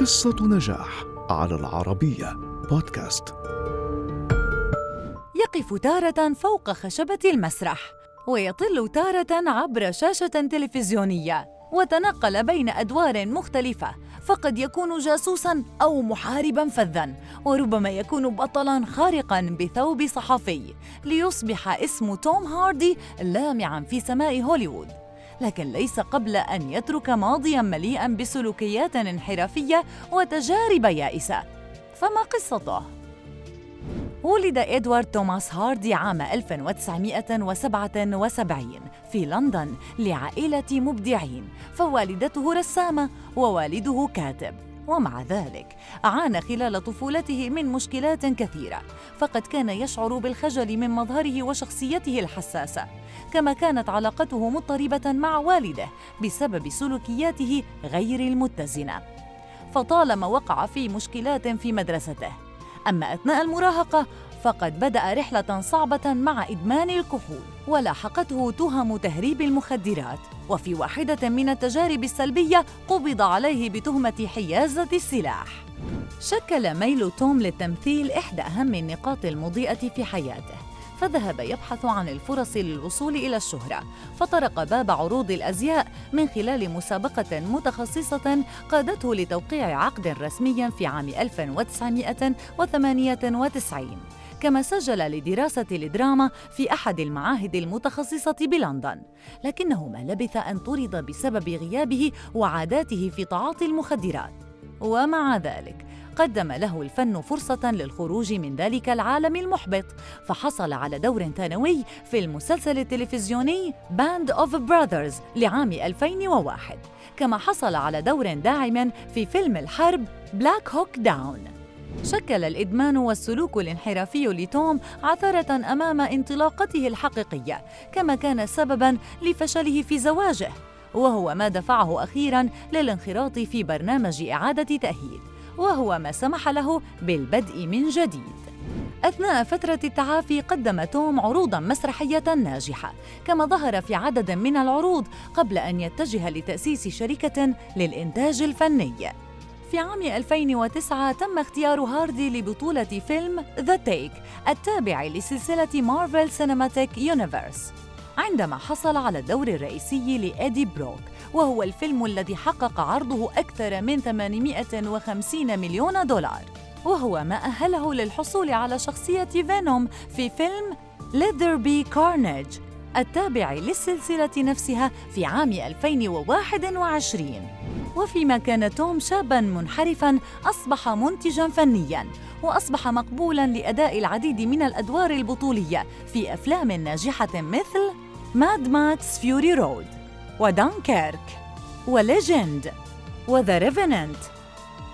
قصة نجاح على العربية بودكاست. يقف تارة فوق خشبة المسرح ويطل تارة عبر شاشة تلفزيونية وتنقل بين أدوار مختلفة فقد يكون جاسوسا أو محاربا فذا وربما يكون بطلا خارقا بثوب صحفي ليصبح اسم توم هاردي لامعا في سماء هوليوود. لكن ليس قبل أن يترك ماضيا مليئا بسلوكيات انحرافية وتجارب يائسة. فما قصته؟ ولد إدوارد توماس هاردي عام 1977 في لندن لعائلة مبدعين فوالدته رسامة ووالده كاتب. ومع ذلك عانى خلال طفولته من مشكلات كثيرة فقد كان يشعر بالخجل من مظهره وشخصيته الحساسة كما كانت علاقته مضطربة مع والده بسبب سلوكياته غير المتزنة. فطالما وقع في مشكلات في مدرسته أما أثناء المراهقة فقد بدأ رحلة صعبة مع إدمان الكحول ولاحقته تهم تهريب المخدرات وفي واحدة من التجارب السلبية قبض عليه بتهمة حيازة السلاح. شكل ميل توم للتمثيل إحدى أهم النقاط المضيئة في حياته فذهب يبحث عن الفرص للوصول إلى الشهرة فطرق باب عروض الأزياء من خلال مسابقة متخصصة قادته لتوقيع عقد رسمي في عام 1998 كما سجل لدراسة الدراما في أحد المعاهد المتخصصة بلندن لكنه ما لبث أن طرد بسبب غيابه وعاداته في تعاطي المخدرات. ومع ذلك قدم له الفن فرصة للخروج من ذلك العالم المحبط فحصل على دور ثانوي في المسلسل التلفزيوني Band of Brothers لعام 2001 كما حصل على دور داعم في فيلم الحرب Black Hawk Down شكل الإدمان والسلوك الانحرافي لتوم عثرة أمام انطلاقته الحقيقية كما كان سبباً لفشله في زواجه وهو ما دفعه أخيراً للانخراط في برنامج إعادة تأهيل وهو ما سمح له بالبدء من جديد. أثناء فترة التعافي قدم توم عروضا مسرحية ناجحة كما ظهر في عدد من العروض قبل أن يتجه لتأسيس شركة للإنتاج الفني. في عام 2009 تم اختيار هاردي لبطولة فيلم The Take التابع لسلسلة Marvel Cinematic Universe عندما حصل على الدور الرئيسي لإيدي بروك وهو الفيلم الذي حقق عرضه أكثر من 850 مليون دولار. وهو ما أهله للحصول على شخصية فينوم في فيلم There Be Carnage التابع للسلسلة نفسها في عام 2021 وفيما كان توم شابا منحرفا أصبح منتجا فنيا وأصبح مقبولا لأداء العديد من الأدوار البطولية في أفلام ناجحة مثل ماد ماكس فيوري رود ودانكيرك وليجند وذا ريفننت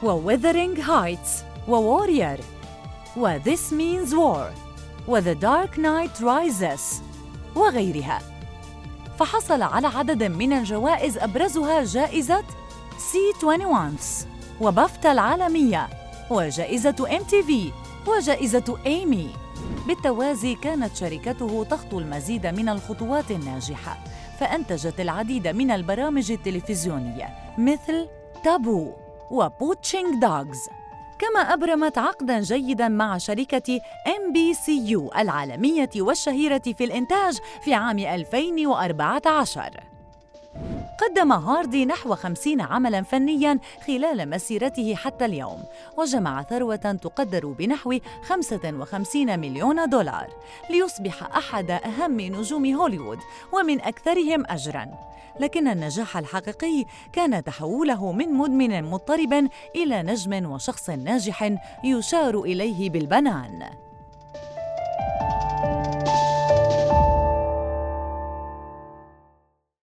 وويذرينج هايتس وورير وذيس مينز وور وذا دارك نايت رايزز وغيرها. فحصل على عدد من الجوائز أبرزها جائزة C 21 وبافتا العالمية وجائزة MTV وجائزة ايمي بالتوازي كانت شركته تخطو المزيد من الخطوات الناجحة فأنتجت العديد من البرامج التلفزيونية مثل Taboo و Poaching Wars. كما أبرمت عقداً جيداً مع شركة NBCU العالمية والشهيرة في الإنتاج في عام 2014 قدم هاردي نحو خمسين عملاً فنياً خلال مسيرته حتى اليوم وجمع ثروة تقدر بنحو 55 مليون دولار ليصبح أحد أهم نجوم هوليوود ومن أكثرهم أجراً. لكن النجاح الحقيقي كان تحوله من مدمن مضطرب إلى نجم وشخص ناجح يشار إليه بالبنان.